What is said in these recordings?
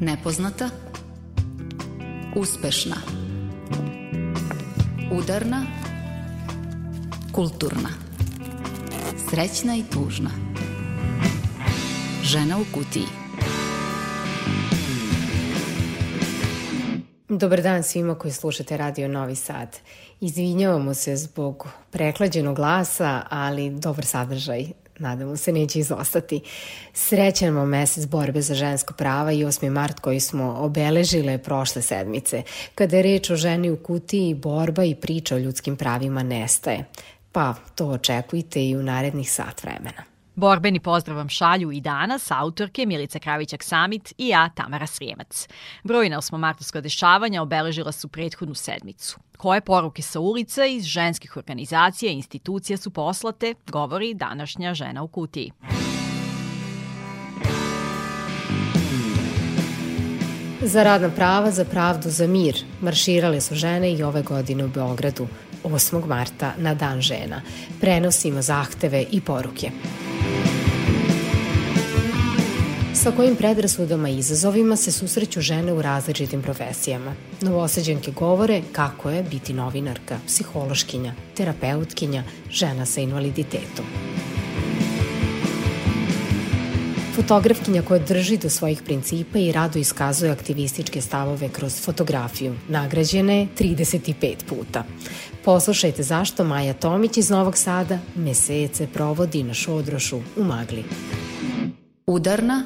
Nepoznata. Uspešna. Udarna. Kulturna. Srećna i tužna. Žena u kutiji. Dobar dan svima koji slušate Radio Novi Sad. Izvinjavamo se zbog preklađenog glasa, ali dobar sadržaj nadamo se neće izostati. Srećan vam mesec borbe za žensko prava i 8. mart koji smo obeležile prošle sedmice. Kada je reč o ženi u kutiji, borba i priča o ljudskim pravima nestaje. Pa to očekujte i u narednih sat vremena. Borbeni pozdrav vam šalju i danas autorke Milica Kravićak-Samit i ja, Tamara Srijemac. Brojna osmomartovska dešavanja obeležila su prethodnu sedmicu. Koje poruke sa ulica iz ženskih organizacija i institucija su poslate, govori današnja žena u kutiji. Za radna prava, za pravdu, za mir marširale su žene i ove godine u Beogradu 8. marta na Dan žena. Prenosimo zahteve i poruke. Sa kojim predrasudama i izazovima se susreću žene u različitim profesijama. Novoseđenke govore kako je biti novinarka, psihološkinja, terapeutkinja, žena sa invaliditetom. Fotografkinja koja drži do svojih principa i rado iskazuje aktivističke stavove kroz fotografiju. Nagrađena je 35 puta. Poslušajte zašto Maja Tomić iz Novog Sada mesece provodi na šodrošu u magli. Udarna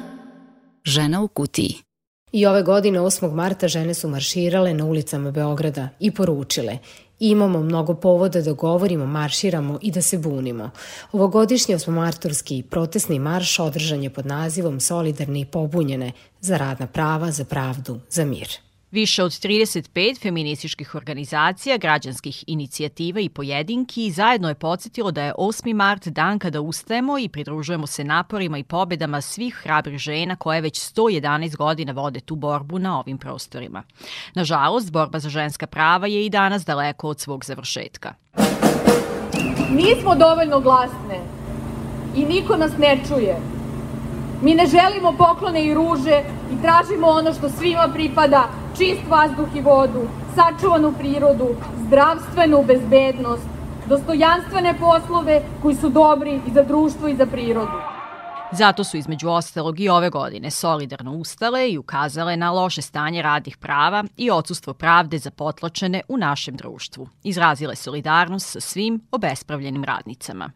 žena u kutiji. I ove godine 8. marta žene su marširale na ulicama Beograda i poručile Imamo mnogo povoda da govorimo, marširamo i da se bunimo. Ovogodišnji osmomartorski protestni marš održan je pod nazivom Solidarne i pobunjene za radna prava, za pravdu, za mir. Više od 35 feminističkih organizacija, građanskih inicijativa i pojedinki zajedno je podsjetilo da je 8. mart dan kada ustajemo i pridružujemo se naporima i pobedama svih hrabrih žena koje već 111 godina vode tu borbu na ovim prostorima. Nažalost, borba za ženska prava je i danas daleko od svog završetka. Nismo dovoljno glasne i niko nas ne čuje. Mi ne želimo poklone i ruže i tražimo ono što svima pripada, čist vazduh i vodu, sačuvanu prirodu, zdravstvenu bezbednost, dostojanstvene poslove koji su dobri i za društvo i za prirodu. Zato su između ostalog i ove godine solidarno ustale i ukazale na loše stanje radnih prava i odsustvo pravde za potlačene u našem društvu. Izrazile solidarnost sa svim obespravljenim radnicama.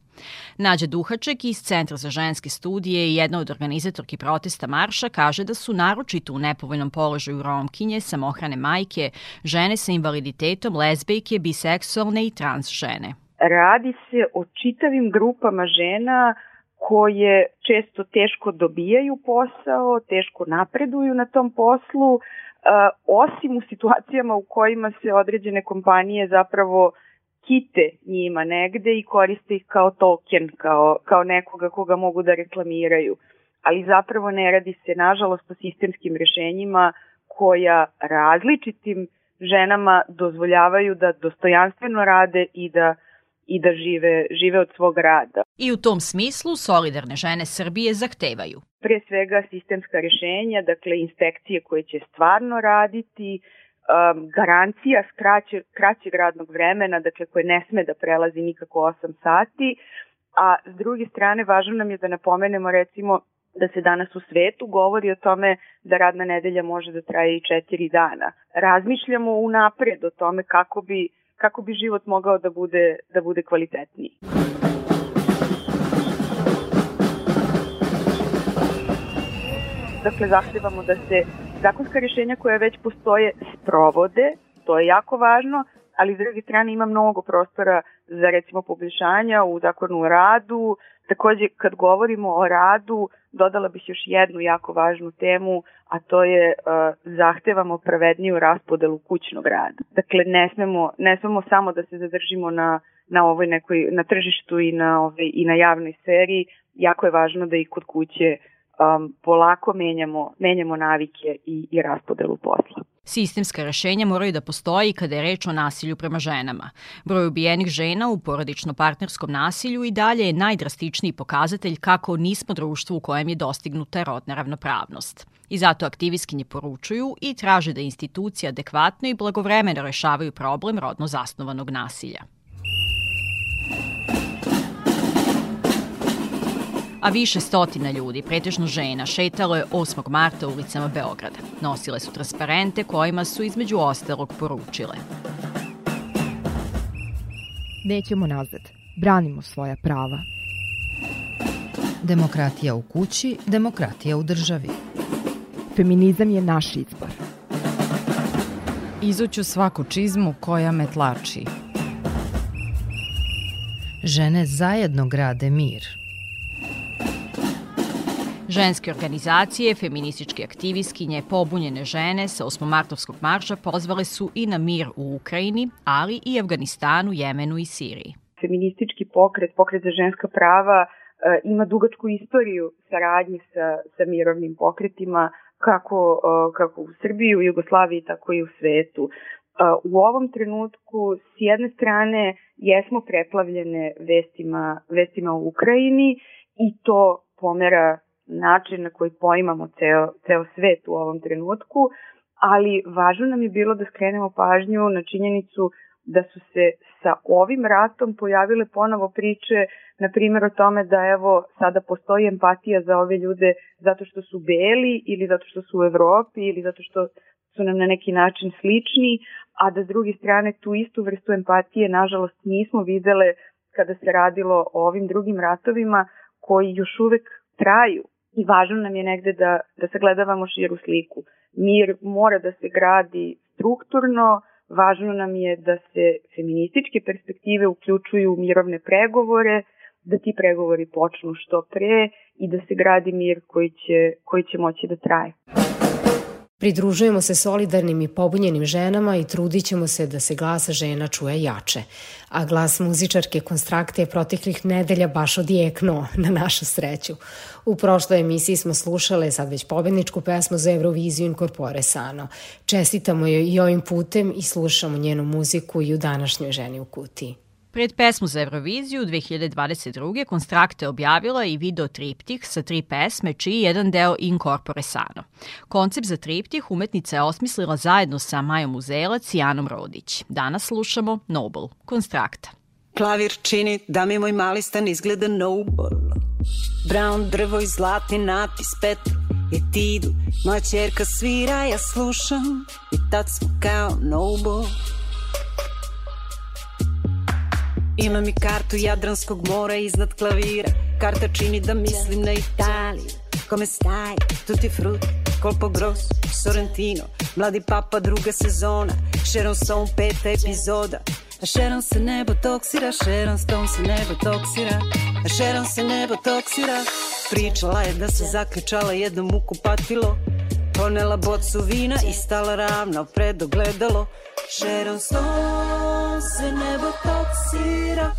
Nađa Duhaček iz Centra za ženske studije i jedna od organizatorki protesta Marša kaže da su naročito u nepovoljnom položaju romkinje, samohrane majke, žene sa invaliditetom, lezbejke, biseksualne i trans žene. Radi se o čitavim grupama žena koje često teško dobijaju posao, teško napreduju na tom poslu, osim u situacijama u kojima se određene kompanije zapravo kite njima negde i koriste ih kao token, kao, kao nekoga koga mogu da reklamiraju. Ali zapravo ne radi se, nažalost, o sistemskim rešenjima koja različitim ženama dozvoljavaju da dostojanstveno rade i da i da žive, žive od svog rada. I u tom smislu solidarne žene Srbije zahtevaju. Pre svega sistemska rešenja, dakle inspekcije koje će stvarno raditi, um, garancija kraće, kraćeg radnog vremena, dakle koje ne sme da prelazi nikako 8 sati, a s druge strane važno nam je da napomenemo recimo da se danas u svetu govori o tome da radna nedelja može da traje i 4 dana. Razmišljamo unapred o tome kako bi kako bi život mogao da bude da bude kvalitetniji. Dakle, zahtevamo da se zakonska rješenja koja već postoje sprovode, to je jako važno, ali s druge strane ima mnogo prostora za recimo poboljšanja u zakonu o radu. Takođe, kad govorimo o radu, dodala bih još jednu jako važnu temu, a to je uh, zahtevamo pravedniju raspodelu kućnog rada. Dakle, ne smemo, ne smemo samo da se zadržimo na na ovoj nekoj na tržištu i na ovaj i na javnoj sferi jako je važno da i kod kuće um, polako menjamo, menjamo navike i, i raspodelu posla. Sistemska rešenja moraju da postoji kada je reč o nasilju prema ženama. Broj ubijenih žena u porodično-partnerskom nasilju i dalje je najdrastičniji pokazatelj kako nismo društvo u kojem je dostignuta rodna ravnopravnost. I zato aktivistkinje poručuju i traže da institucije adekvatno i blagovremeno rešavaju problem rodno zasnovanog nasilja. A više stotina ljudi, pretežno žena, šetalo je 8. marta ulicama Beograda. Nosile su transparente kojima su između ostalog poručile. Nećemo nazad. Branimo svoja prava. Demokratija u kući, demokratija u državi. Feminizam je naš izbor. Izuću svaku čizmu koja me tlači. Žene zajedno grade mir – Ženske organizacije, feminističke aktivistkinje, pobunjene žene sa osmomartovskog marša pozvale su i na mir u Ukrajini, ali i Afganistanu, Jemenu i Siriji. Feministički pokret, pokret za ženska prava, e, ima dugačku istoriju saradnje sa, sa mirovnim pokretima, kako, e, kako u Srbiji, u Jugoslaviji, tako i u svetu. E, u ovom trenutku, s jedne strane, jesmo preplavljene vestima, vestima u Ukrajini i to pomera način na koji poimamo ceo, ceo svet u ovom trenutku, ali važno nam je bilo da skrenemo pažnju na činjenicu da su se sa ovim ratom pojavile ponovo priče, na primjer o tome da evo sada postoji empatija za ove ljude zato što su beli ili zato što su u Evropi ili zato što su nam na neki način slični, a da s druge strane tu istu vrstu empatije nažalost nismo videle kada se radilo o ovim drugim ratovima koji još uvek traju i važno nam je negde da, da sagledavamo širu sliku. Mir mora da se gradi strukturno, važno nam je da se feminističke perspektive uključuju u mirovne pregovore, da ti pregovori počnu što pre i da se gradi mir koji će, koji će moći da traje. Pridružujemo se solidarnim i pobunjenim ženama i trudit ćemo se da se glas žena čuje jače. A glas muzičarke Konstrakte je proteklih nedelja baš odjeknuo, na našu sreću. U prošloj emisiji smo slušale sad već pobedničku pesmu za Euroviziju Incorpore Sano. Čestitamo joj i ovim putem i slušamo njenu muziku i u današnjoj ženi u kutiji. Pred pesmu za Euroviziju 2022. Konstrakte objavila i video triptih sa tri pesme, čiji jedan deo incorpore sano. Koncept za triptih umetnica je osmislila zajedno sa Majom Uzelac i Anom Rodić. Danas slušamo Noble, Konstrakta. Klavir čini da mi moj mali stan izgleda noble. Brown drvo i zlatni napis Petru etidu. Moja čerka svira, ja slušam i tad smo kao noble. Imam i kartu Jadranskog mora iznad klavira. Karta čini da mislim na Italiju. Come stai? Tutti frutti, colpo grosso, Sorrentino. Mladi papa druga sezona. Sharon Stone peta epizoda. A Sharon se ne botoksira, Sharon Stone se ne botoksira A Sharon se ne botoksira Pričala je da se zaključala jednom u kupatilo. Ponela bocu vina i stala ravno pred ogledalo. Sharon Stone se nebo toksira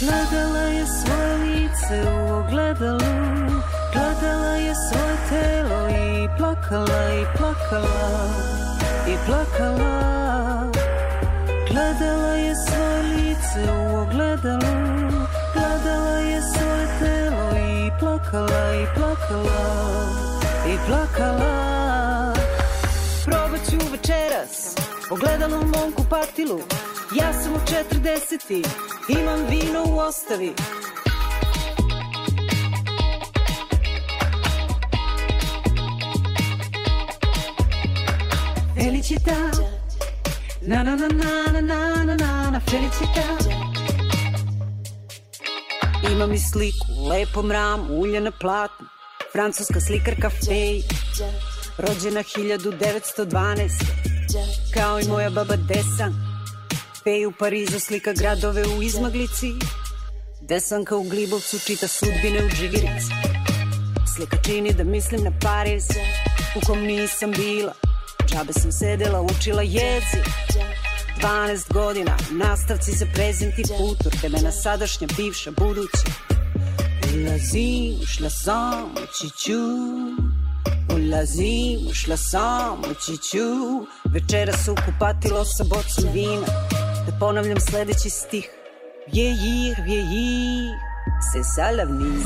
Gledala je svoje lice u ogledalu Gledala je svoje telo i plakala i plakala I plakala. Gledala je svoje lice u ogledalu Gledala je svoje telo i plakala i plakala I plakala. Probat ću večeras Ogledalo u mom kupatilu Ja sam u 40 Imam vino u ostavi. Felicita Na na na na na na na na na Felicita Imam i sliku u lepom ramu, ulje na platnu Francuska slikarka Fej Rođena 1912 Kao i moja baba Desan Pej u Parizu slika gradove u izmaglici. Desanka u Glibovcu čita sudbine u džigerici Slika čini da mislim na Pariz U kom nisam bila. Džabe sam sedela, učila jezik. 12 godina, nastavci za prezent i futur Tebe na sadašnja, bivša, buduća. Ulazim, ušla sam, ući ću. Odlazim, ušla sam, ući ću. Večeras u kupatilo sa bocom vina ponavljam sledeći stih. Vjejir, vjejir, se salavni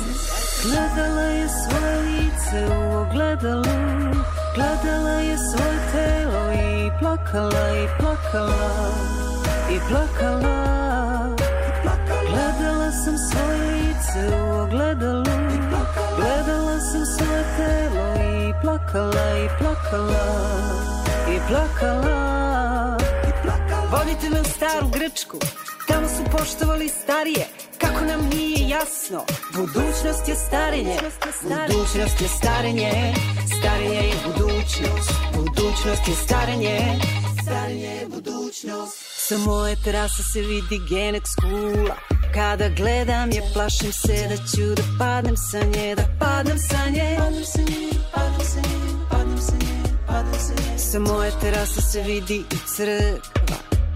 Gledala je svoje lice u ogledalu Gledala je svoje telo i plakala i plakala I plakala. Gledala sam svoje lice u ogledalu Gledala sam svoje telo i plakala i plakala I plakala Vodite u staru Grčku Tamo su poštovali starije Kako nam nije jasno Budućnost je starenje Budućnost je starenje Starenje je budućnost Budućnost je starenje Starenje je budućnost Sa moje terase se vidi genek skula Kada gledam je, plašim se da ću da padnem sa nje, da padnem sa nje. Padnem sa nje, padnem sa nje, padnem sa nje, padnem sa nje. Sa moje terase se vidi i crkva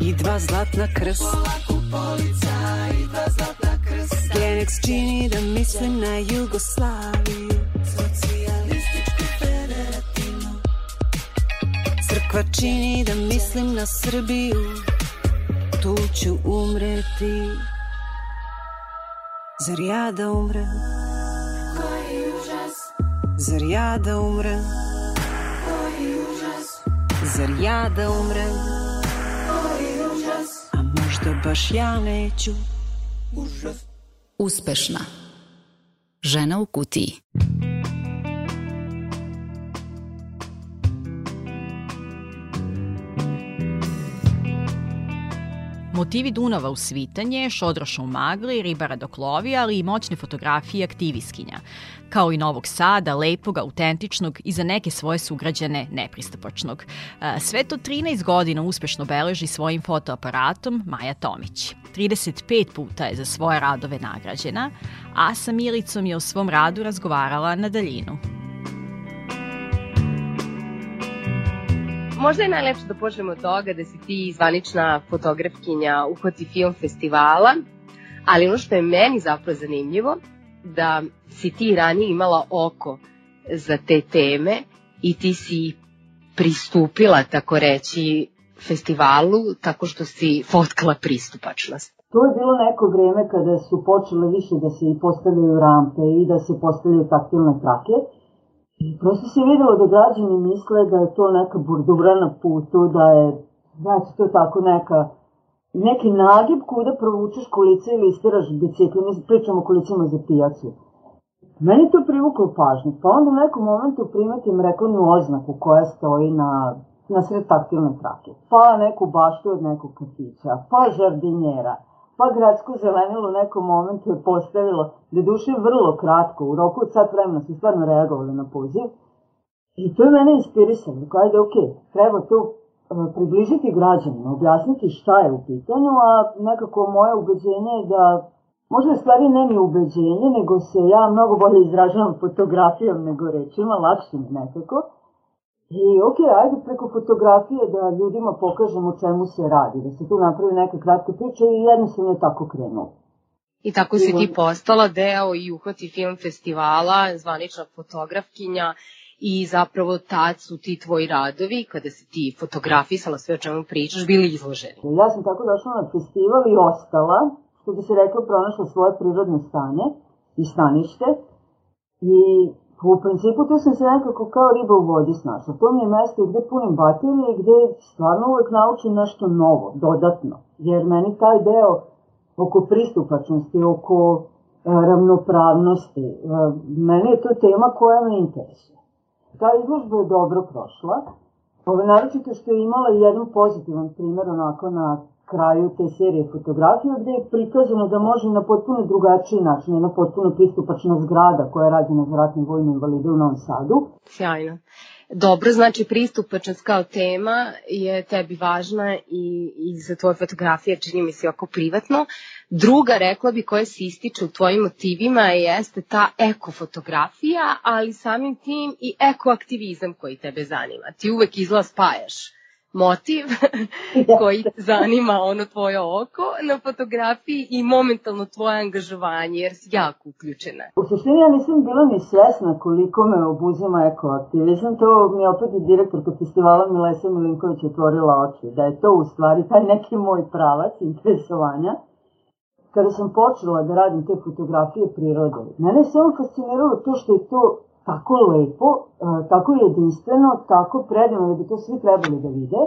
i dva zlatna krsta. Polako polica i dva zlatna krsta. Genex čini da mislim na Jugoslaviju. Socijalističku federativnu. Crkva čini da mislim na Srbiju. Tu ću umreti. Zar ja da umrem? Koji užas? Zar ja da umrem? Koji užas? Zar ja da umrem? Možda baš ja neću? Užas. Uspešna. Žena u kutiji. Motivi Dunava u svitanje, šodroša u magli, ribara dok lovi, ali i moćne fotografije aktiviskinja, kao i Novog Sada, lepog, autentičnog i za neke svoje sugrađane nepristupačnog. E, sve to 13 godina uspešno beleži svojim fotoaparatom Maja Tomić. 35 puta je za svoje radove nagrađena, a sa Milicom je o svom radu razgovarala na daljinu. Možda je najlepše da počnemo od toga da si ti zvanična fotografkinja Uhvati film festivala, ali ono što je meni zapravo zanimljivo, da si ti ranije imala oko za te teme i ti si pristupila, tako reći, festivalu tako što si fotkala pristupačnost. To je bilo neko vreme kada su počele više da se postavljaju rampe i da se postavljaju taktilne trake I prosto se videlo da građani misle da je to neka burdura na putu, da je, znači, to tako neka, neki nagib kuda provučeš kolice ili istiraš bicikli, mi pričamo o kolicima za pijacu. Meni to privuklo pažnju, pa onda u nekom momentu primetim reklamnu oznaku koja stoji na, na sred taktilne trake, pa neku baštu od nekog kafića, pa žardinjera, pa gradsko zelenilo u nekom momentu je postavilo, da duše vrlo kratko, u roku od sat vremena su stvarno reagovali na poziv, i to je mene inspirisalo, kao ajde, ok, treba to približiti građanima, objasniti šta je u pitanju, a nekako moje ubeđenje je da možda stvari ne mi ubeđenje, nego se ja mnogo bolje izražavam fotografijom nego rečima, lakše mi nekako, I ok, ajde preko fotografije da ljudima pokažemo čemu se radi, da se tu napravi neka kratka priča i jednostavno je tako krenulo. I tako si ti postala deo i uhvati film festivala, zvanična fotografkinja i zapravo tad su ti tvoji radovi, kada si ti fotografisala sve o čemu pričaš, bili izloženi. Ja sam tako došla na festival i ostala, što bi se rekla, pronašla svoje prirodno stanje i stanište i U principu tu sam se nekako kao riba u vodi snašla. To mi je mesto gde punim baterije i gde stvarno uvek naučim nešto novo, dodatno. Jer meni taj deo oko pristupačnosti, oko e, ravnopravnosti, e, meni je to tema koja me interesuje. Ta izložba je dobro prošla. Naročito što je imala jedan pozitivan primer onako na kraju te serije fotografija gde je prikazano da može na potpuno drugačiji način, jedna potpuno pristupačna zgrada koja je rađena za ratne vojne invalide u Novom Sadu. Sjajno. Dobro, znači pristupačnost kao tema je tebi važna i, i za tvoje fotografije čini mi se oko privatno. Druga, rekla bi, koja se ističe u tvojim motivima jeste ta ekofotografija, ali samim tim i ekoaktivizam koji tebe zanima. Ti uvek izla spajaš motiv koji zanima ono tvoje oko na fotografiji i momentalno tvoje angažovanje, jer si jako uključena. U suštini ja nisam bila ni svesna koliko me obuzima ekoaktivizam, to mi je opet i direktorka festivala Milesa Milinković otvorila oči, da je to u stvari taj neki moj pravac interesovanja. Kada sam počela da radim te fotografije prirode, mene je samo fasciniralo to što je to tako lepo, e, tako jedinstveno, tako predivno da bi to svi trebali da vide,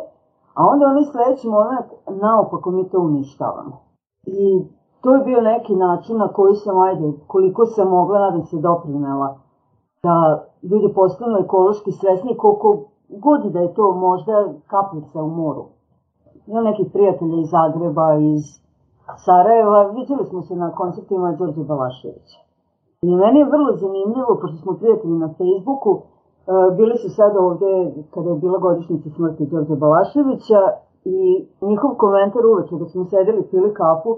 a onda onaj sledeći moment naopako mi to uništavamo. I to je bio neki način na koji sam, ajde, koliko sam mogla, nadam se, doprinela da ljudi postanu ekološki svesni koliko god da je to možda kaplica u moru. Ima nekih prijatelja iz Zagreba, iz Sarajeva, vidjeli smo se na koncertima Đorđe Balaševića. I meni je vrlo zanimljivo, pošto smo prijatelji na Facebooku, e, bili su sad ovde kada je bila godišnjica smrti Đorđa Balaševića i njihov komentar uveče da smo sedeli pili kapu,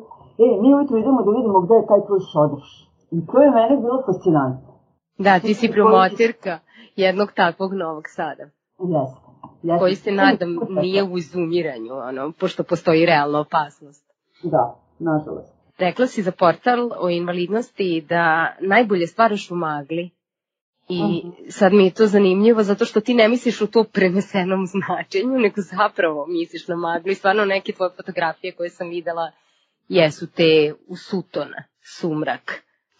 e, mi ujutro idemo da vidimo gde je taj tvoj šodrš. I to je meni bilo fascinantno. Da, ti si promotirka jednog takvog Novog Sada. Jeste. Jeste. Koji se nadam nije u izumiranju, ono, pošto postoji realna opasnost. Da, nažalost. Rekla si za portal o invalidnosti da najbolje stvaraš u magli. I mhm. sad mi je to zanimljivo zato što ti ne misliš u to prenesenom značenju, nego zapravo misliš na maglu i stvarno neke tvoje fotografije koje sam videla jesu te u sutona, sumrak,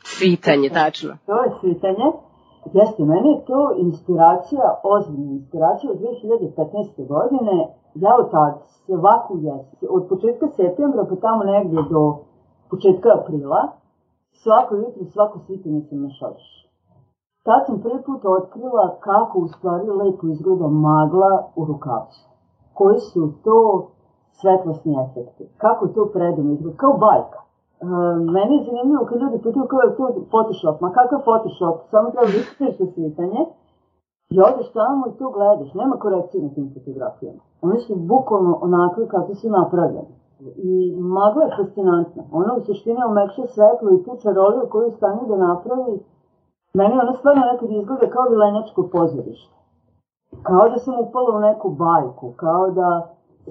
svitanje, tačno. To je svitanje. Jeste, meni je to inspiracija, ozbiljna inspiracija od 2015. godine. Ja od tad svaku jesen, od početka septembra pa tamo negdje do početka aprila, svako jutro, svako svitanje sam na šorš. Tad sam prvi put otkrila kako u stvari lepo izgleda magla u rukavcu. Koji su to svetlosni efekti. Kako to predivno izgleda, kao bajka. E, meni je zanimljivo kad ljudi pitaju kao je to Photoshop. Ma kakav Photoshop? Samo treba vistiš za svitanje i odeš tamo i to gledaš. Nema korekcije na tim fotografijama. Oni su bukvalno onakve kako su I magla je fascinantna. Ona u suštini omekša svetlo i tu čaroliju koju stane da napravi. Meni ona stvarno nekad izgleda kao vilenjačko pozorište. Kao da sam upala u neku bajku, kao da...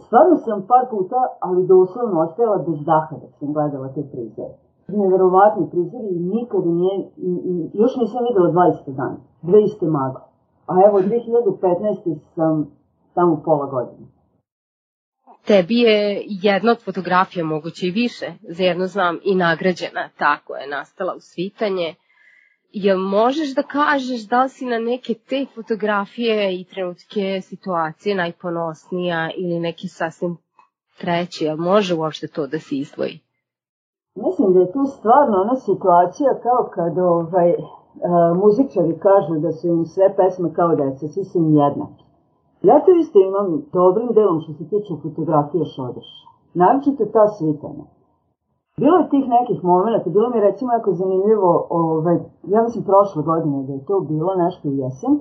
Stvarno sam par puta, ali doslovno ostajala bez daha da sam gledala te prizore. Neverovatni prizori i nikada nije, još nisam videla 20 dana, dve iste magle. A evo, 2015. sam tamo pola godine. Tebi je jedna od fotografija, moguće i više, za jedno znam, i nagrađena, tako je nastala u svitanje. Jel možeš da kažeš da li si na neke te fotografije i trenutke situacije najponosnija ili neke sasvim treće, jel može uopšte to da se izdvoji? Mislim da je tu stvarno ona situacija kao kad ovaj, a, muzičari kažu da su im sve pesme kao deca, svi su im jednaki. Ja to isto imam dobrim delom što se tiče fotografije Šodeša. Naročito ta svitanja. Bilo je tih nekih momenta, bilo mi recimo jako zanimljivo, ovaj, ja mislim prošle godine da je to bilo nešto u jesen,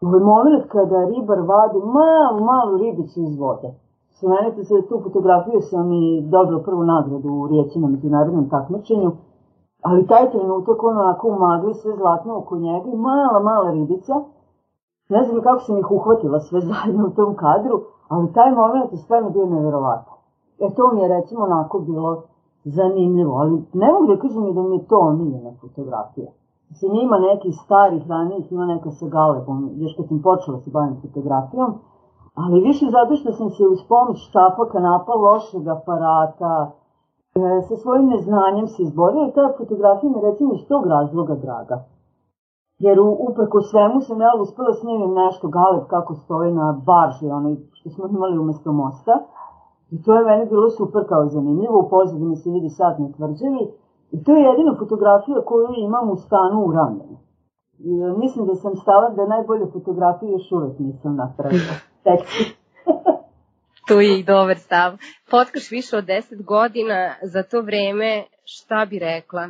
ovaj moment kada ribar vadi malu, malu ribicu iz vode. Spomenite se tu fotografiju sam i dobila prvu nagradu u Rijeci na međunarodnom takmičenju, ali taj trenutak onako u magli sve zlatno oko njega i mala, mala ribica, Ne znam kako sam ih uhvatila sve zajedno u tom kadru, ali taj moment je stvarno bio neverovatan. E to mi je recimo onako bilo zanimljivo, ali ne mogu da kažem i da mi je to omiljena fotografija. Mislim, ima nekih starih ranijih, ima neka sa Galebom, još kad sam počela se bavim fotografijom, ali više zato što sam se uz pomoć štapa kanapa lošeg aparata, e, sa svojim neznanjem se izborila i ta fotografija mi recimo iz tog razloga draga jer uprko svemu sam ja uspela snimim nešto galeb kako stoji na barži, onaj što smo imali umesto mosta. I to je meni bilo super kao zanimljivo, u pozadini se vidi sad na tvrđavi. I to je jedina fotografija koju imam u stanu u ramenu. I e, mislim da sam stala da najbolje fotografije još uvek nisam napravila. to je i dobar stav. Potkaš više od 10 godina, za to vreme šta bi rekla?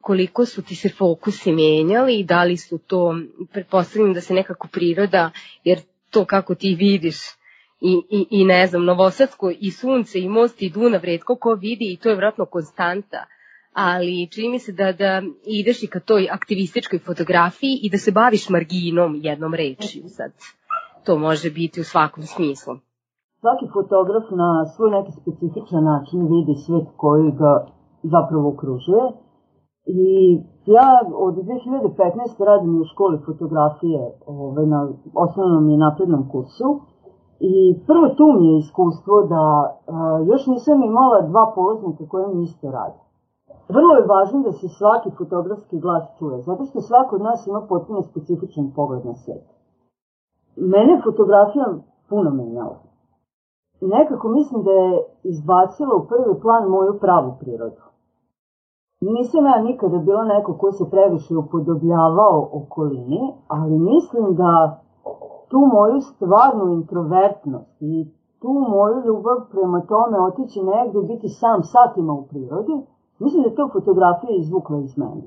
Koliko su ti se fokusi menjali i da li su to, pretpostavljam da se nekako priroda, jer to kako ti vidiš i, i, i ne znam, Novosadsko i sunce i most i Dunav redko ko vidi i to je vratno konstanta, ali čini mi se da, da ideš i ka toj aktivističkoj fotografiji i da se baviš marginom jednom rečiju sad. To može biti u svakom smislu. Svaki fotograf na svoj neki specifičan način vidi svet koji ga zapravo okružuje. I ja od 2015. radim u školi fotografije ovaj, na osnovnom i naprednom kursu. I prvo tu mi je iskustvo da a, još nisam imala dva polaznika koje mi isto rade. Vrlo je važno da se svaki fotografski glas čuje, zato što svako od nas ima potpuno specifičan pogled na svet. Mene fotografija puno menjala. Nekako mislim da je izbacila u prvi plan moju pravu prirodu. Nisam ja nikada bila neko ko se previše upodobljavao okolini, ali mislim da tu moju stvarnu introvertnost i tu moju ljubav prema tome otići negde biti sam satima u prirodi, mislim da to fotografija izvukla iz mene.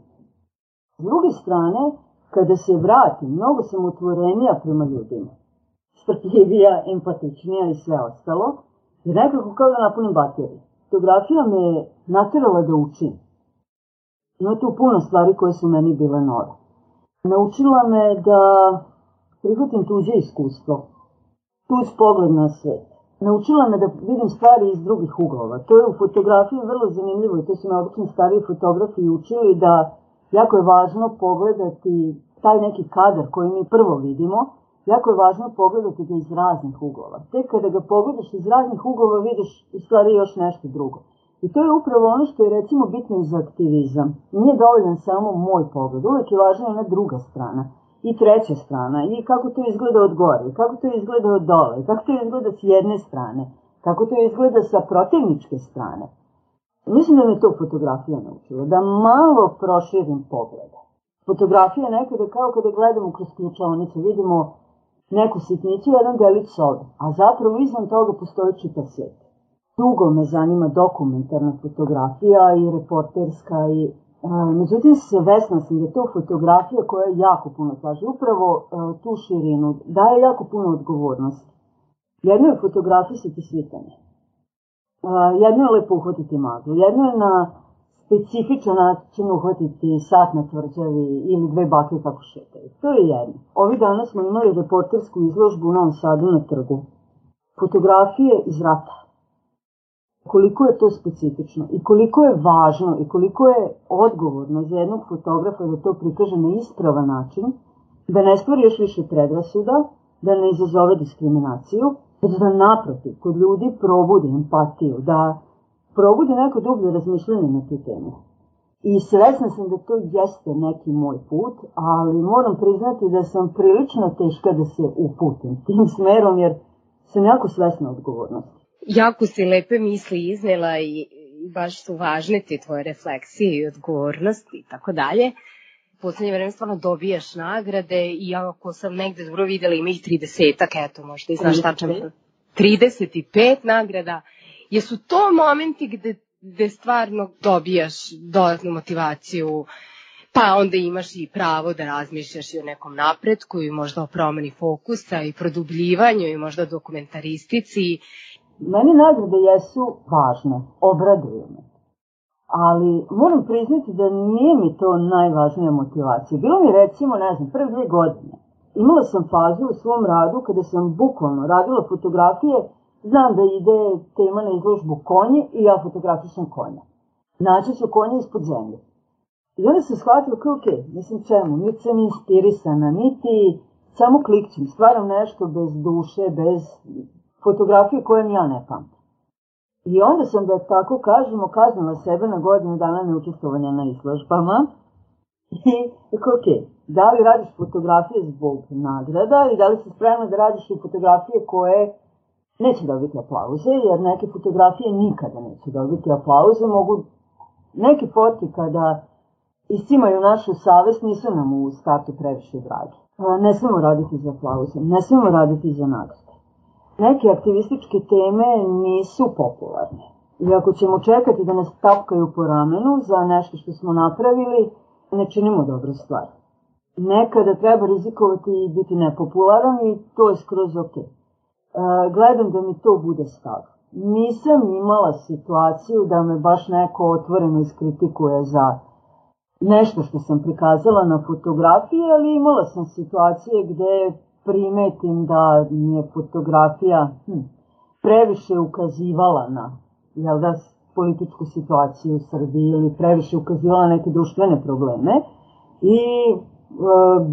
S druge strane, kada se vratim, mnogo sam otvorenija prema ljudima. Strpljivija, empatičnija i sve ostalo, jer nekako kao da napunim bateriju. Fotografija me natirala da učim. Ima tu puno stvari koje su meni bile nove. Naučila me da prihvatim tuđe iskustvo, tuđ pogled na svet. Naučila me da vidim stvari iz drugih uglova. To je u fotografiji vrlo zanimljivo i to su me obično stariji fotografi učili da jako je važno pogledati taj neki kadar koji mi prvo vidimo, jako je važno pogledati ga iz raznih uglova. Tek kada ga pogledaš iz raznih uglova vidiš u stvari još nešto drugo. I to je upravo ono što je recimo bitno i za aktivizam. Nije dovoljan samo moj pogled, uvek je važna jedna druga strana i treća strana i kako to izgleda od gore i kako to izgleda od dole i kako to izgleda s jedne strane, kako to izgleda sa protivničke strane. Mislim da me to fotografija naučila, da malo proširim pogleda. Fotografija nekada kao kada gledamo kroz ključavnicu, vidimo neku sitnicu, jedan delić sobe, a zapravo izvan toga postoji čitav svet. Dugo me zanima dokumentarna fotografija i reporterska i Međutim, svesna sam da je to fotografija koja jako puno traži, upravo tu širinu, daje jako puno odgovornosti. Jedno je fotografisati svitanje. Jedno je lepo uhvatiti maglu, jedno je na specifičan način uhvatiti sat na tvrđavi ili dve bake kako šetaju. To je jedno. Ovi dana smo imali reportersku izložbu u Novom Sadu na trgu. Fotografije iz rata koliko je to specifično i koliko je važno i koliko je odgovorno za jednog fotografa da to prikaže na ispravan način, da ne stvori još više predrasuda, da ne izazove diskriminaciju, već da naprotiv, kod ljudi probudi empatiju, da probudi neko dublje razmišljanje na tu temu. I svesna sam da to jeste neki moj put, ali moram priznati da sam prilično teška da se uputim tim smerom, jer sam jako svesna odgovornosti jako si lepe misli iznela i baš su važne te tvoje refleksije i odgovornosti i tako dalje. U poslednje vreme stvarno dobijaš nagrade i ako sam negde dobro videla ima ih 30-ak, eto možda i znaš tačan 35 nagrada. Jesu to momenti gde, gde stvarno dobijaš dodatnu motivaciju, pa onda imaš i pravo da razmišljaš i o nekom napretku i možda o promeni fokusa i produbljivanju i možda dokumentaristici Meni nagrade jesu važne, obraduju me. Ali moram priznati da nije mi to najvažnija motivacija. Bilo mi recimo, ne znam, prve dve godine. Imala sam fazu u svom radu kada sam bukvalno radila fotografije, znam da ide tema na izložbu konje i ja fotografišem konja. Naći ću konje ispod zemlje. I onda sam shvatila kao, ok, mislim čemu, niti sam inspirisana, niti samo klikćem, stvaram nešto bez duše, bez fotografije koje ni ja ne pamtim. I onda sam, da tako kažemo, kaznila sebe na godinu dana neučestvovanja na izložbama. I rekao, ok, da li radiš fotografije zbog nagrada i da li si spremna da radiš i fotografije koje neće dobiti aplauze, jer neke fotografije nikada neće dobiti aplauze, mogu neki foti kada iscimaju našu savest nisu nam u startu previše dragi. Ne smemo raditi za aplauze, ne smemo raditi za nagrade neke aktivističke teme nisu popularne. I ako ćemo čekati da nas tapkaju po ramenu za nešto što smo napravili, ne činimo dobru stvar. Nekada treba rizikovati i biti nepopularan i to je skroz ok. E, gledam da mi to bude stav. Nisam imala situaciju da me baš neko otvoreno iskritikuje za nešto što sam prikazala na fotografiji, ali imala sam situacije gde primetim da mi je fotografija hm, previše ukazivala na jel da, političku situaciju u Srbiji ili previše ukazivala na neke društvene probleme i e,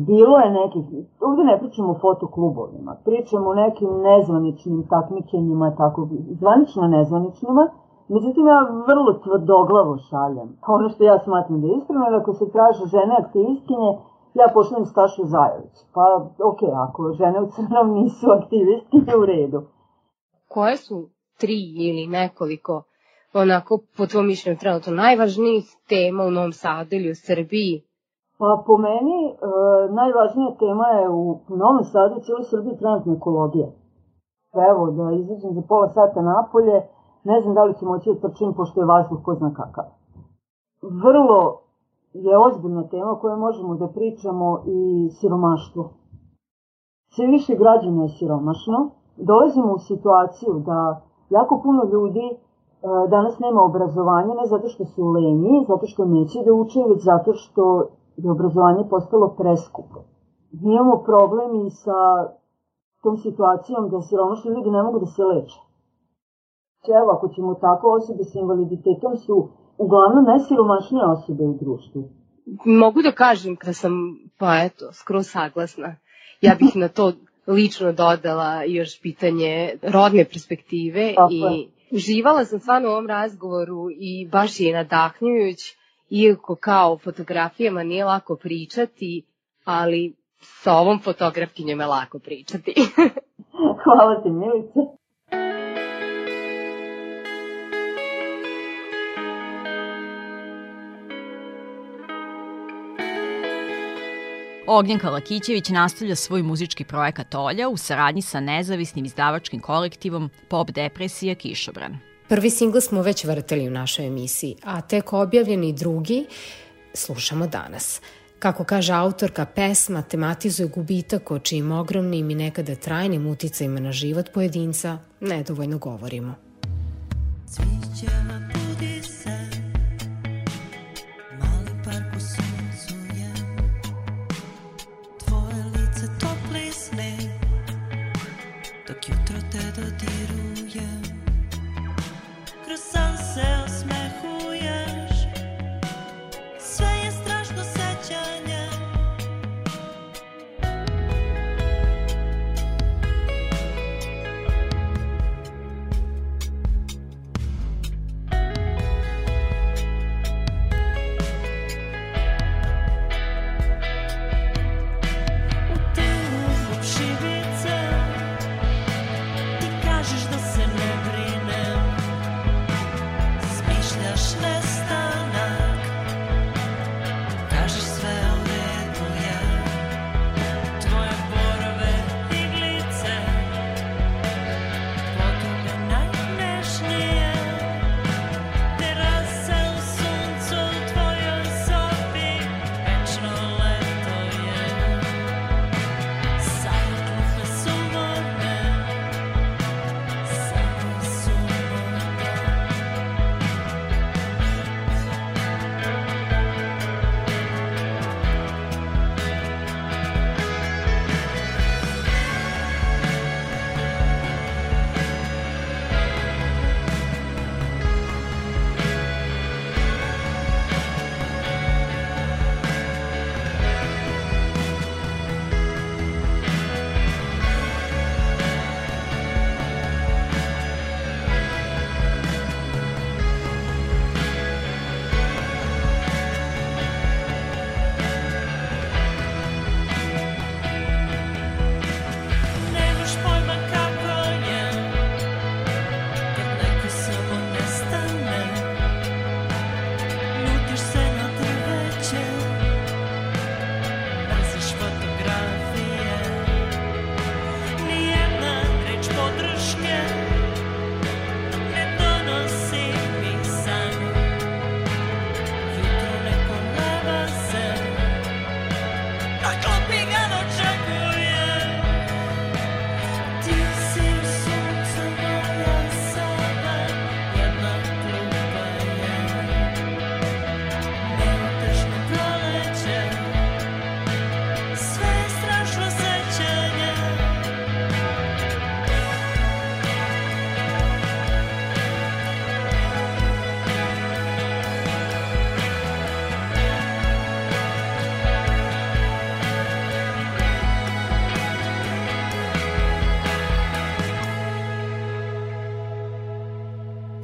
bilo je nekih, ovde ne pričamo o fotoklubovima, pričamo o nekim nezvaničnim takmičenjima, tako, zvanično nezvaničnima, Međutim, ja vrlo tvrdoglavo šaljem. Ono što ja smatram da je ispravno, je ako se traže žene aktivistkinje, ja pošljem Stašu Zajović. Pa, ok, ako žene u crnom nisu aktivistkinje, u redu. Koje su tri ili nekoliko onako, po tvojom mišljenju, trenutno najvažnijih tema u Novom Sadu ili u Srbiji? Pa po meni e, najvažnija tema je u Novom Sadu i cijeloj Srbiji trenutno ekologija. Pa evo, da izađem za pola sata napolje, ne znam da li ću moći da trčim, pošto je vazduh ko zna kakav. Vrlo je ozbiljna tema o kojoj možemo da pričamo i siromaštvo. Sve više građana je siromašno. Dolazimo u situaciju da jako puno ljudi e, danas nema obrazovanja, ne zato što su lenji, zato što neće da uče, već zato što je obrazovanje postalo preskupo. Mi imamo problem i sa tom situacijom da siromašni ljudi ne mogu da se leče. Evo, ako ćemo tako, osobe sa invaliditetom su uglavnom najsiromašnije osobe u društvu. Mogu da kažem da sam, pa eto, skoro saglasna. Ja bih na to lično dodala još pitanje rodne perspektive Tako i uživala sam stvarno u ovom razgovoru i baš je nadahnjujuć, iako kao o fotografijama nije lako pričati, ali sa ovom fotografkinjom je lako pričati. Hvala ti, Milice. Ognjenka Lakićević nastavlja svoj muzički projekat Olja u saradnji sa nezavisnim izdavačkim kolektivom Pop Depresija Kišobran. Prvi singl smo već vrteli u našoj emisiji, a tek objavljeni drugi slušamo danas. Kako kaže autorka, pesma tematizuje gubitak o čijim ogromnim i nekada trajnim uticajima na život pojedinca nedovoljno govorimo. Cvićeva kažeš da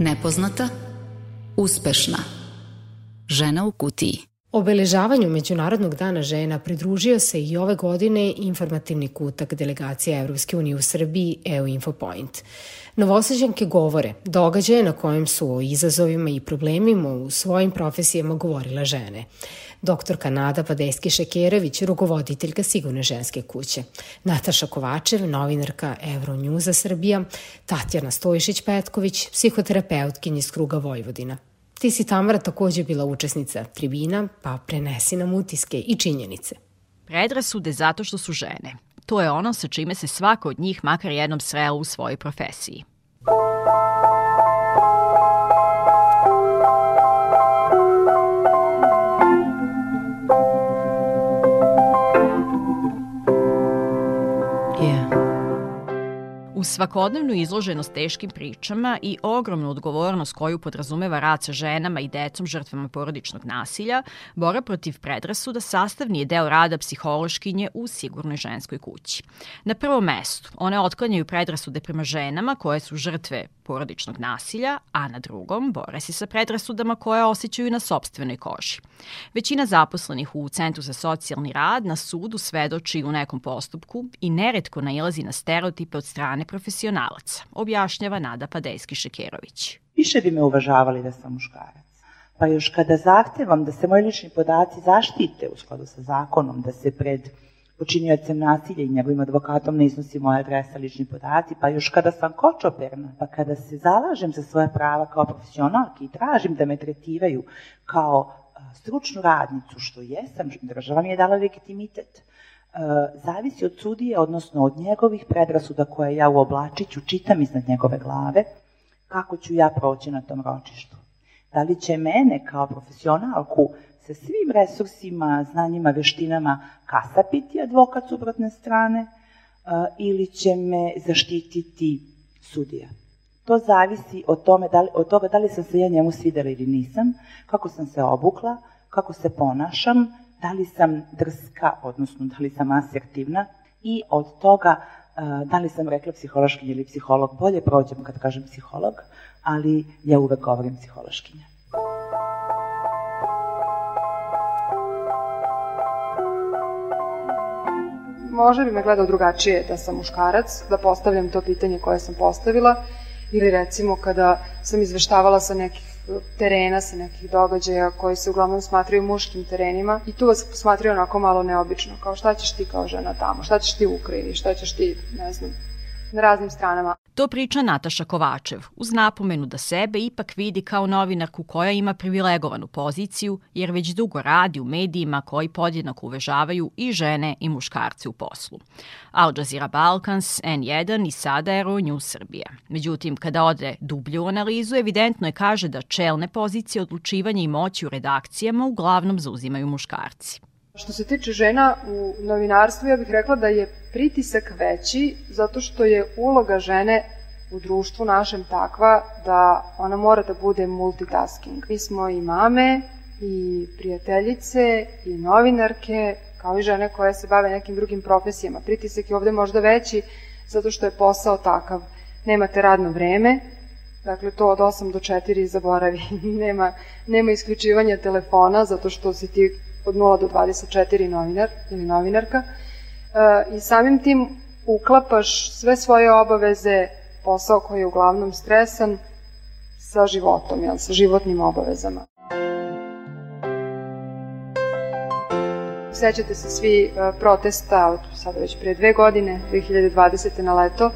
Nepoznata, uspešna. Žena u kutiji. Obeležavanju Međunarodnog dana žena pridružio se i ove godine informativni kutak delegacije Evropske unije u Srbiji EU Infopoint. Novosađanke govore događaje na kojem su o izazovima i problemima u svojim profesijama govorile žene. Doktorka Nada Padeski Šekerović, rukovoditeljka Sigurne ženske kuće. Nataša Kovačev, novinarka Euronjuza Srbija, Tatjana Stojišić-Petković, psihoterapeutkinja iz kruga Vojvodina. Ti si Tamara takođe bila učesnica tribina, pa prenesi nam utiske i činjenice. Predrasude zato što su žene. To je ono sa čime se svako od njih makar jednom sreo u svojoj profesiji. Uz svakodnevnu izloženost teškim pričama i ogromnu odgovornost koju podrazumeva rad sa ženama i decom žrtvama porodičnog nasilja, bora protiv predrasuda sastavni je deo rada psihološkinje u sigurnoj ženskoj kući. Na prvom mestu, one otklanjaju predrasude prema ženama koje su žrtve porodičnog nasilja, a na drugom bore se sa predrasudama koje osjećaju na sobstvenoj koži. Većina zaposlenih u Centru za socijalni rad na sudu svedoči u nekom postupku i neretko nailazi na stereotipe od strane profesionalaca, objašnjava Nada Padejski-Šekerović. Više bi me uvažavali da sam muškarac. Pa još kada zahtevam da se moji lični podaci zaštite u skladu sa zakonom, da se pred počinjocem nasilja i njegovim advokatom ne iznosi moja adresa, lični podaci, pa još kada sam kočoperna, pa kada se zalažem za svoje prava kao profesionalki i tražim da me tretiraju kao stručnu radnicu, što jesam, država mi je dala legitimitet, zavisi od sudije, odnosno od njegovih predrasuda koje ja u oblačiću čitam iznad njegove glave, kako ću ja proći na tom ročištu. Da li će mene kao profesionalku sa svim resursima, znanjima, veštinama kasapiti advokat suprotne strane ili će me zaštititi sudija. To zavisi od, tome, da li, od toga da li sam se ja njemu svidela ili nisam, kako sam se obukla, kako se ponašam, da li sam drska, odnosno da li sam asertivna i od toga da li sam rekla psihološkinja ili psiholog. Bolje prođem kad kažem psiholog, ali ja uvek govorim psihološkinja. Možda bi me gledao drugačije da sam muškarac, da postavljam to pitanje koje sam postavila, ili recimo kada sam izveštavala sa nekih terena, sa nekih događaja koji se uglavnom smatraju muškim terenima i tu vas posmatraju onako malo neobično, kao šta ćeš ti kao žena tamo, šta ćeš ti u Ukrajini, šta ćeš ti, ne znam, na raznim stranama. To priča Nataša Kovačev, uz napomenu da sebe ipak vidi kao novinarku koja ima privilegovanu poziciju, jer već dugo radi u medijima koji podjednako uvežavaju i žene i muškarce u poslu. Al Jazeera Balkans, N1 i sada Aero News Srbija. Međutim, kada ode dublje u analizu, evidentno je kaže da čelne pozicije odlučivanja i moći u redakcijama uglavnom zauzimaju muškarci. Što se tiče žena u novinarstvu, ja bih rekla da je pritisak veći zato što je uloga žene u društvu našem takva da ona mora da bude multitasking. Mi smo i mame, i prijateljice, i novinarke, kao i žene koje se bave nekim drugim profesijama. Pritisak je ovde možda veći zato što je posao takav. Nemate radno vreme, dakle to od 8 do 4 zaboravi. nema, nema isključivanja telefona zato što si ti od 0 do 24 novinar ili novinarka e, i samim tim uklapaš sve svoje obaveze, posao koji je uglavnom stresan, sa životom, jel, sa životnim obavezama. Sećate se svi e, protesta od sada već pre dve godine, 2020. na leto,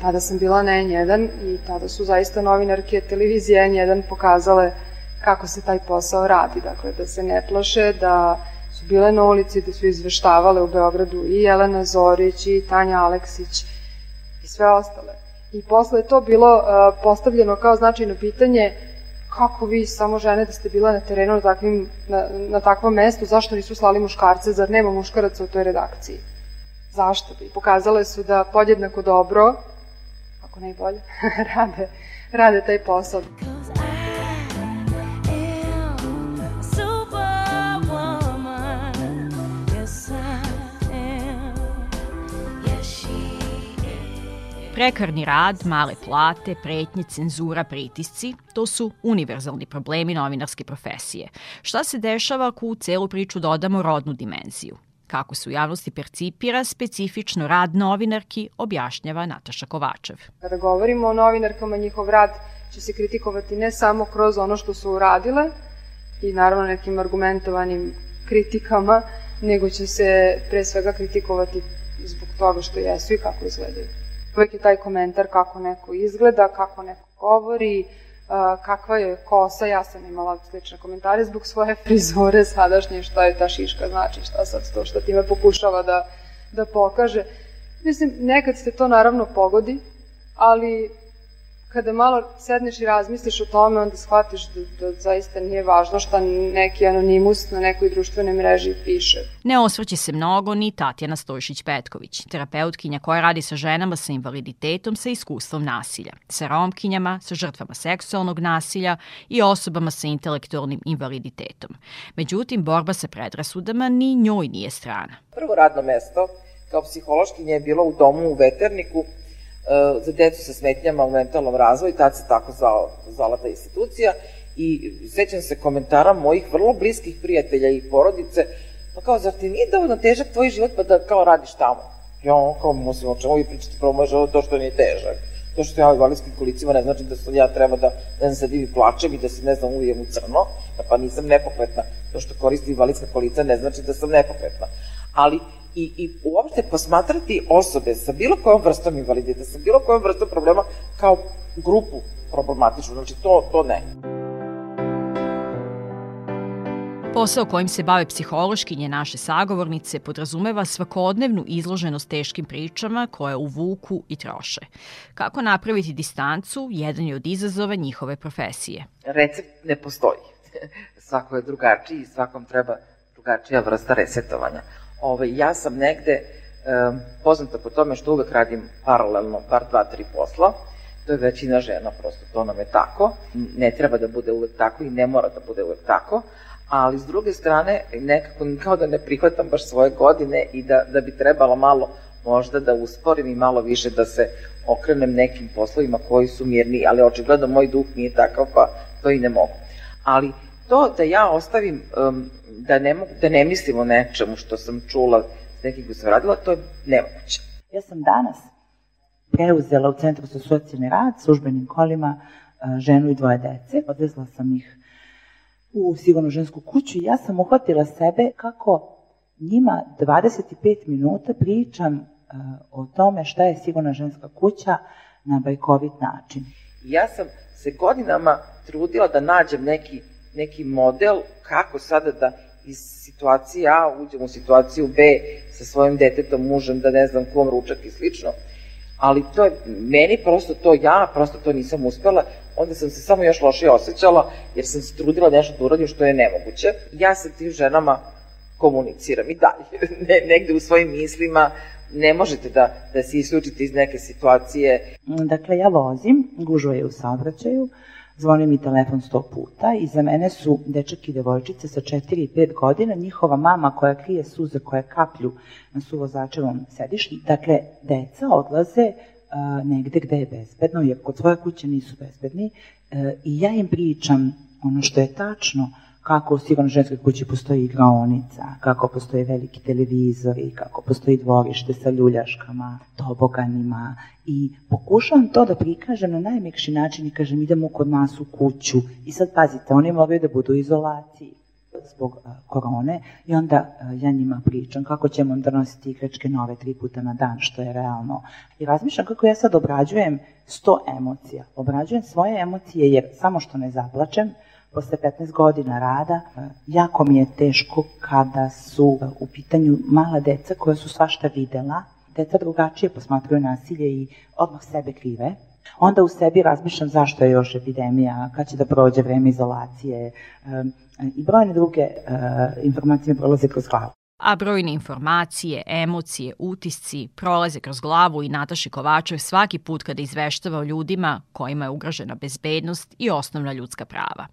tada sam bila na N1 i tada su zaista novinarke televizije N1 pokazale uh, kako se taj posao radi, dakle da se ne plaše, da su bile na ulici, da su izveštavale u Beogradu i Jelena Zorić i Tanja Aleksić i sve ostale. I posle je to bilo uh, postavljeno kao značajno pitanje kako vi samo žene da ste bila na terenu na, takvim, na, na takvom mestu, zašto nisu slali muškarce, zar nema muškaraca u toj redakciji? Zašto bi? Pokazale su da podjednako dobro, ako ne i bolje, rade, rade taj posao. Prekarni rad, male plate, pretnje, cenzura, pritisci, to su univerzalni problemi novinarske profesije. Šta se dešava ako u celu priču dodamo rodnu dimenziju? Kako se u javnosti percipira specifično rad novinarki, objašnjava Nataša Kovačev. Kada govorimo o novinarkama, njihov rad će se kritikovati ne samo kroz ono što su uradile i naravno nekim argumentovanim kritikama, nego će se pre svega kritikovati zbog toga što jesu i kako izgledaju. Uvijek je taj komentar kako neko izgleda, kako neko govori, kakva je kosa, ja sam imala slične komentare zbog svoje frizure sadašnje, šta je ta šiška znači, šta sad to što time pokušava da, da pokaže. Mislim, nekad se to naravno pogodi, ali kada malo sedneš i razmisliš o tome, onda shvatiš da, da zaista nije važno šta neki anonimus na nekoj društvenoj mreži piše. Ne osvrće se mnogo ni Tatjana Stojšić-Petković, terapeutkinja koja radi sa ženama sa invaliditetom sa iskustvom nasilja, sa romkinjama, sa žrtvama seksualnog nasilja i osobama sa intelektualnim invaliditetom. Međutim, borba sa predrasudama ni njoj nije strana. Prvo radno mesto kao psihološkinja je bilo u domu u Veterniku, za decu sa smetnjama u mentalnom razvoju, tad se tako zvao, zvala ta institucija, i sećam se komentara mojih vrlo bliskih prijatelja i porodice, pa kao, zar ti nije dovoljno težak tvoj život pa da kao radiš tamo? Ja kao, mislim, o čemu vi pričate, prvo život, to što nije težak. To što ja u invalidskim kolicima ne znači da sam ja treba da, ne znam, sad i plačem i da se, ne znam, uvijem u crno, pa nisam nepokretna. To što koristi invalidska kolica ne znači da sam nepokretna. Ali i, i uopšte posmatrati osobe sa bilo kojom vrstom invalidita, sa bilo kojom vrstom problema kao grupu problematičnu, znači to, to ne. Posao kojim se bave psihološkinje naše sagovornice podrazumeva svakodnevnu izloženost teškim pričama koje uvuku i troše. Kako napraviti distancu, jedan je od izazova njihove profesije. Recept ne postoji. Svako je drugačiji i svakom treba drugačija vrsta resetovanja. Ovaj, ja sam negde e, poznata po tome što uvek radim paralelno, bar dva, tri posla. To je većina žena, prosto to nam je tako. Ne treba da bude uvek tako i ne mora da bude uvek tako. Ali s druge strane, nekako kao da ne prihvatam baš svoje godine i da, da bi trebalo malo možda da usporim i malo više da se okrenem nekim poslovima koji su mirni, ali očigledno moj duh nije takav, pa to i ne mogu. Ali to da ja ostavim um, da ne, mogu, da ne mislim o nečemu što sam čula s nekim koji sam radila, to je nemoguće. Ja sam danas preuzela u Centru za socijalni rad službenim kolima e, ženu i dvoje dece. Odvezla sam ih u sigurno žensku kuću i ja sam uhvatila sebe kako njima 25 minuta pričam uh, o tome šta je sigurna ženska kuća na bajkovit način. Ja sam se godinama trudila da nađem neki, neki model kako sada da iz situacije A uđem u situaciju B sa svojim detetom, mužem, da ne znam kom ručak i slično. Ali to je, meni prosto to ja, prosto to nisam uspela, onda sam se samo još lošije osjećala, jer sam se trudila nešto da uradim što je nemoguće. Ja sa tim ženama komuniciram i dalje, ne, negde u svojim mislima, ne možete da, da se isključite iz neke situacije. Dakle, ja vozim, gužva je u saobraćaju, Zvoni mi telefon sto puta i za mene su dečak i devojčice sa 4 i 5 godina, njihova mama koja krije suze koje kaplju na suvozačevom sedištu. Dakle, deca odlaze uh, negde gde je bezbedno, jer kod svoje kuće nisu bezbedni uh, i ja im pričam ono što je tačno, kako u sigurno ženskoj kući postoji igraonica, kako postoje veliki televizori, kako postoji dvorište sa ljuljaškama, toboganima i pokušavam to da prikažem na najmekši način i kažem idemo kod nas u kuću i sad pazite, oni moraju da budu u izolaciji zbog uh, korone i onda uh, ja njima pričam kako ćemo da nositi igračke nove tri puta na dan, što je realno. I razmišljam kako ja sad obrađujem sto emocija. Obrađujem svoje emocije jer samo što ne zaplačem, posle 15 godina rada, jako mi je teško kada su u pitanju mala deca koja su svašta videla, deca drugačije posmatruju nasilje i odmah sebe krive. Onda u sebi razmišljam zašto je još epidemija, kad će da prođe vreme izolacije i brojne druge informacije mi prolaze kroz glavu. A brojne informacije, emocije, utisci prolaze kroz glavu i Nataši Kovačev svaki put kada izveštava o ljudima kojima je ugrožena bezbednost i osnovna ljudska prava.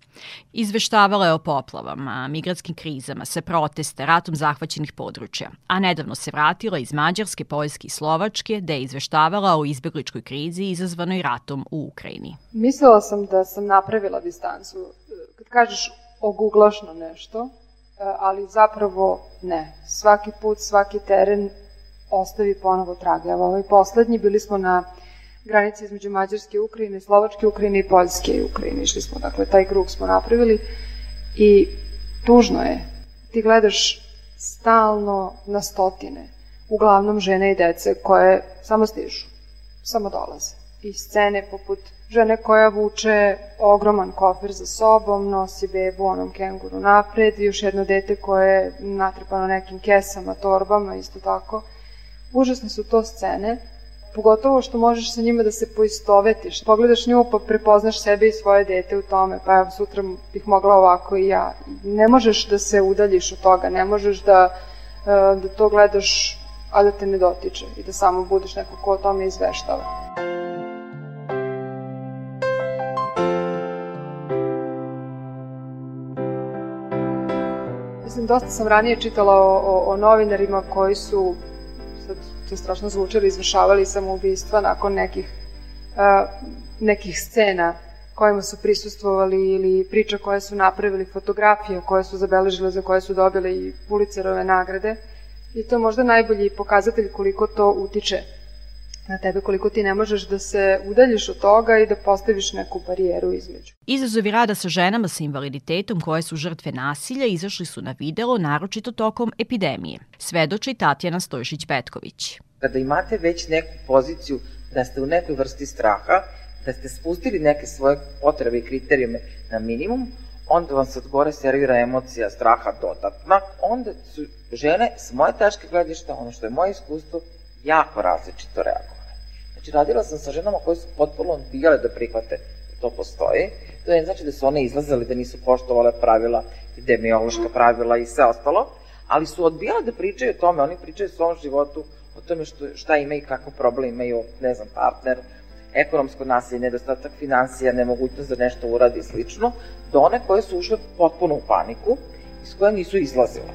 Izveštavala je o poplavama, migratskim krizama, sve proteste, ratom zahvaćenih područja, a nedavno se vratila iz Mađarske, Poljske i Slovačke, da je izveštavala o izbegličkoj krizi izazvanoj ratom u Ukrajini. Mislila sam da sam napravila distancu. Kad kažeš oguglaš na nešto, ali zapravo ne. Svaki put, svaki teren ostavi ponovo trage. Evo ovaj poslednji, bili smo na granici između Mađarske Ukrajine, Slovačke Ukrajine i Poljske i Ukrajine. Išli smo, dakle, taj krug smo napravili i tužno je. Ti gledaš stalno na stotine, uglavnom žene i dece koje samo stižu, samo dolaze. I scene poput žene koja vuče ogroman kofer za sobom, nosi bebu onom kenguru napred, još jedno dete koje je natrpano nekim kesama, torbama, isto tako. Užasne su to scene, pogotovo što možeš sa njima da se poistovetiš. Pogledaš nju pa prepoznaš sebe i svoje dete u tome, pa evo sutra bih mogla ovako i ja. Ne možeš da se udaljiš od toga, ne možeš da, e, da to gledaš, a da te ne dotiče i da samo budeš neko ko o tome izveštava. Dosta sam ranije čitala o, o, o novinarima koji su, sad to je strašno zvučalo, izvršavali samoubistva nakon nekih, uh, nekih scena kojima su prisustvovali ili priča koje su napravili, fotografije koje su zabeležile, za koje su dobile i Pulicerove nagrade. I to možda najbolji pokazatelj koliko to utiče na tebe koliko ti ne možeš da se udaljiš od toga i da postaviš neku barijeru između. Izazovi rada sa ženama sa invaliditetom koje su žrtve nasilja izašli su na video naročito tokom epidemije. Svedoči Tatjana Stojšić-Petković. Kada imate već neku poziciju da ste u nekoj vrsti straha, da ste spustili neke svoje potrebe i kriterijume na minimum, onda vam se od gore servira emocija straha dodatna, onda su žene s moje tačke gledišta, ono što je moje iskustvo, jako različito reagovali. Znači, radila sam sa ženama koje su potpuno odbijale da prihvate da to postoji. To je znači da su one izlazile, da nisu poštovale pravila, epidemiološka pravila i sve ostalo, ali su odbijale da pričaju o tome, oni pričaju o svom životu, o tome što, šta imaju, kakav problem imaju, ne znam, partner, ekonomsko nasilje, nedostatak financija, nemogućnost da nešto uradi i slično, do one koje su ušle potpuno u paniku, iz koje nisu izlazile.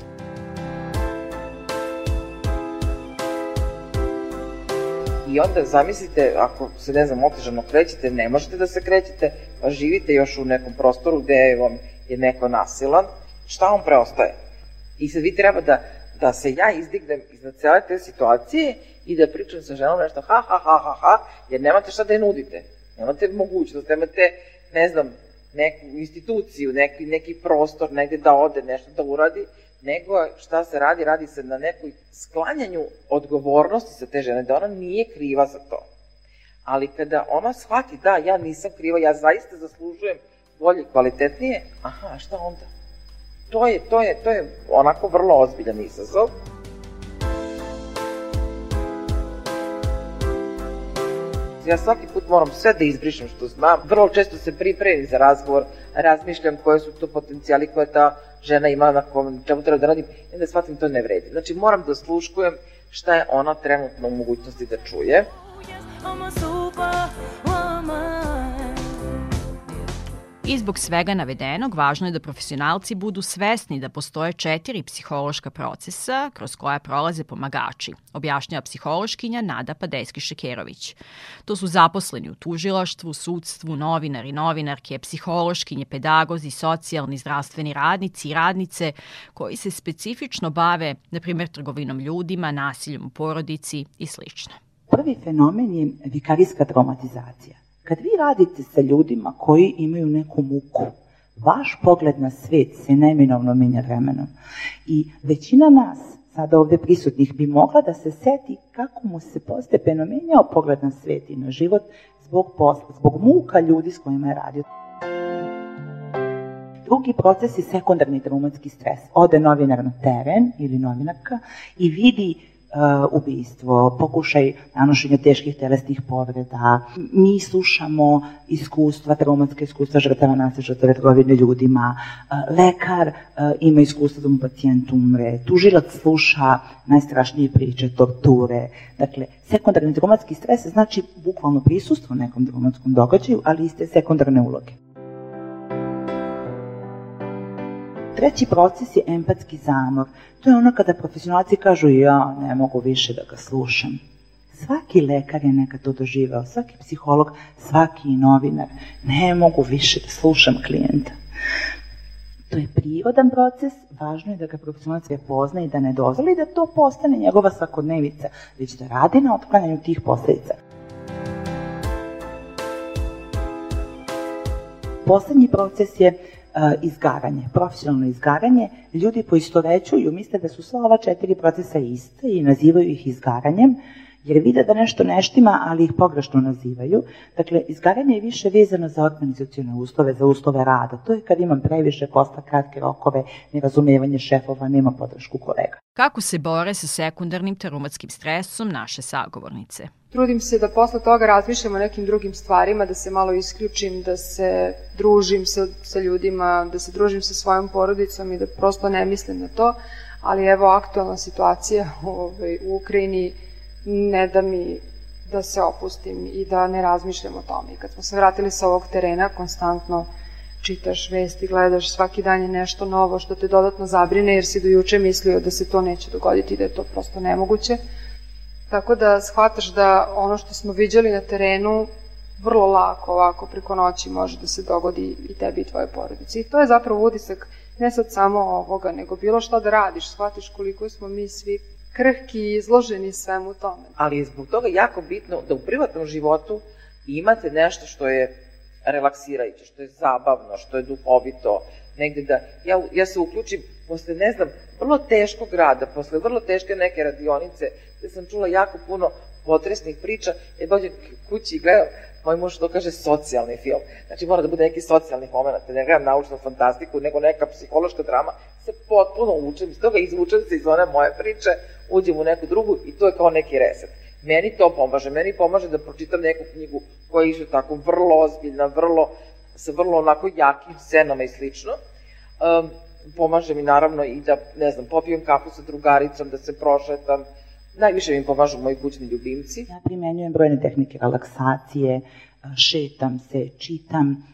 I onda zamislite, ako se, ne znam, otežano krećete, ne možete da se krećete, pa živite još u nekom prostoru gde vam je neko nasilan, šta vam preostaje? I sad vi treba da, da se ja izdignem iznad cele te situacije i da pričam sa ženom nešto ha, ha, ha, ha, ha, jer nemate šta da je nudite. Nemate mogućnost, nemate, ne znam, neku instituciju, neki, neki prostor negde da ode, nešto da uradi, nego šta se radi, radi se na nekoj sklanjanju odgovornosti sa te žene, da ona nije kriva za to. Ali kada ona shvati da ja nisam kriva, ja zaista zaslužujem bolje, kvalitetnije, aha, šta onda? To je, to je, to je onako vrlo ozbiljan izazov. Ja svaki put moram sve da izbrišem što znam. Vrlo često se pripremim za razgovor, razmišljam koje su to potencijali koje ta žena ima na kom, čemu treba da radim, i da shvatim to ne vredi. Znači moram da sluškujem šta je ona trenutno u mogućnosti da čuje. I'm a I zbog svega navedenog, važno je da profesionalci budu svesni da postoje četiri psihološka procesa kroz koja prolaze pomagači, objašnjava psihološkinja Nada Padejski-Šekerović. To su zaposleni u tužilaštvu, sudstvu, novinari, novinarke, psihološkinje, pedagozi, socijalni, zdravstveni radnici i radnice koji se specifično bave, na primjer, trgovinom ljudima, nasiljem u porodici i sl. Prvi fenomen je vikarijska traumatizacija. Kad vi radite sa ljudima koji imaju neku muku, vaš pogled na svet se neminovno menja vremenom. I većina nas, sada ovde prisutnih, bi mogla da se seti kako mu se postepeno menjao pogled na svet i na život zbog posla, zbog muka ljudi s kojima je radio. Drugi proces je sekundarni traumatski stres. Ode novinar na teren ili novinarka i vidi ubistvo, pokušaj nanošenja teških telesnih povreda. Mi slušamo iskustva, traumatske iskustva žrtava nasilja, žrtava trgovine ljudima. Uh, lekar uh, ima iskustva da mu pacijent umre. Tužilac sluša najstrašnije priče, torture. Dakle, sekundarni traumatski stres znači bukvalno prisustvo nekom traumatskom događaju, ali iste sekundarne uloge. Treći proces je empatski zamor. To je ono kada profesionalci kažu ja ne mogu više da ga slušam. Svaki lekar je nekad to doživao, svaki psiholog, svaki novinar. Ne mogu više da slušam klijenta. To je prirodan proces, važno je da ga profesionalac prepozna i da ne dozvoli da to postane njegova svakodnevica, već da radi na otklanjanju tih posledica. Poslednji proces je izgaranje, profesionalno izgaranje. Ljudi poistovećuju, misle da su sva ova četiri procesa iste i nazivaju ih izgaranjem, jer vide da nešto neštima, ali ih pogrešno nazivaju. Dakle, izgaranje je više vezano za organizacijone uslove, za uslove rada. To je kad imam previše posla, kratke rokove, nerazumevanje šefova, nema podršku kolega. Kako se bore sa sekundarnim traumatskim stresom naše sagovornice? Trudim se da posle toga razmišljam o nekim drugim stvarima, da se malo isključim, da se družim sa, sa ljudima, da se družim sa svojom porodicom i da prosto ne mislim na to, ali evo aktualna situacija ovaj, u Ukrajini ne da mi da se opustim i da ne razmišljam o tome. I kad smo se vratili sa ovog terena, konstantno čitaš vesti, gledaš, svaki dan je nešto novo što te dodatno zabrine, jer si do juče mislio da se to neće dogoditi, da je to prosto nemoguće. Tako da shvataš da ono što smo viđali na terenu vrlo lako ovako preko noći može da se dogodi i tebi i tvoje porodici. I to je zapravo utisak ne sad samo ovoga, nego bilo šta da radiš, shvatiš koliko smo mi svi krhki i izloženi svemu tome. Ali je zbog toga jako bitno da u privatnom životu imate nešto što je relaksirajuće, što je zabavno, što je duhovito, negde da ja, ja se uključim posle, ne znam, vrlo teškog rada, posle vrlo teške neke radionice, gde sam čula jako puno potresnih priča, je dođem kući i gledam, moj muž to kaže socijalni film. Znači mora da bude neki socijalni moment, ne gledam naučnu fantastiku, nego neka psihološka drama, se potpuno učem, iz toga izvučem se iz one moje priče, uđem u neku drugu i to je kao neki reset. Meni to pomaže, meni pomaže da pročitam neku knjigu koja je tako vrlo ozbiljna, vrlo, sa vrlo onako jakim scenama i slično. Um, pomaže mi naravno i da, ne znam, popijem kafu sa drugaricom, da se prošetam. Najviše mi pomažu moji kućni ljubimci. Ja primenjujem brojne tehnike relaksacije, šetam se, čitam,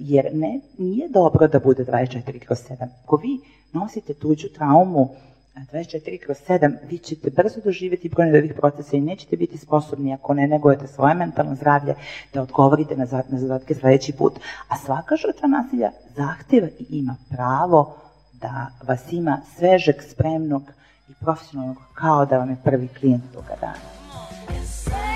jer ne, nije dobro da bude 24 kroz 7. Ako vi nosite tuđu traumu 24 kroz 7, vi ćete brzo doživjeti brojne ovih procesa i nećete biti sposobni ako ne negujete svoje mentalno zdravlje da odgovorite na, zadatke sledeći put. A svaka žrtva nasilja zahteva i ima pravo da vas ima svežeg, spremnog i profesionalnog kao da vam je prvi klijent toga dana.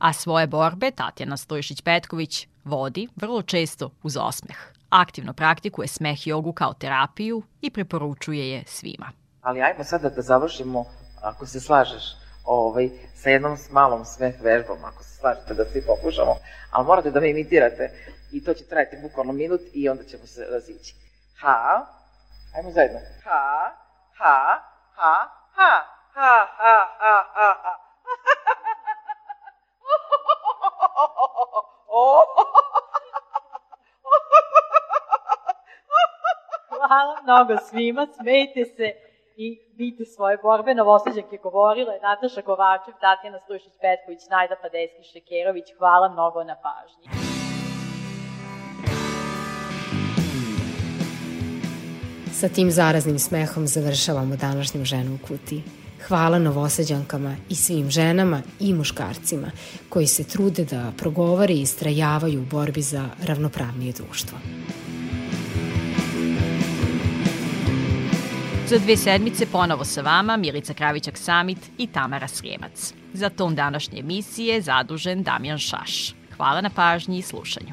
A svoje borbe Tatjana Stojišić-Petković vodi vrlo često uz osmeh. Aktivno praktikuje smeh jogu kao terapiju i preporučuje je svima. Ali ajmo sada da završimo, ako se slažeš, ovaj, sa jednom malom smeh vežbom, ako se slažete da svi pokušamo, ali morate da me imitirate i to će trajati bukvalno minut i onda ćemo se razići. Ha, ajmo zajedno. Ha, ha, ha, ha, ha, ha, ha, ha, ha. Hvala mnogo svima, smejte se i bite svoje borbe. Novosađanke govorile Nataša Kovačev, Tatjana Strušić-Petković, Najda Padeski Šekerović. Hvala mnogo na pažnji. Sa tim zaraznim smehom završavamo današnju ženu u kutiji. Hvala novosađankama i svim ženama i muškarcima koji se trude da progovore i istrajavaju u borbi za ravnopravnije društvo. Za dve sedmice ponovo sa vama Milica Kravićak Samit i Tamara Srijemac. Za ton današnje emisije zadužen Damjan Šaš. Hvala na pažnji i slušanju.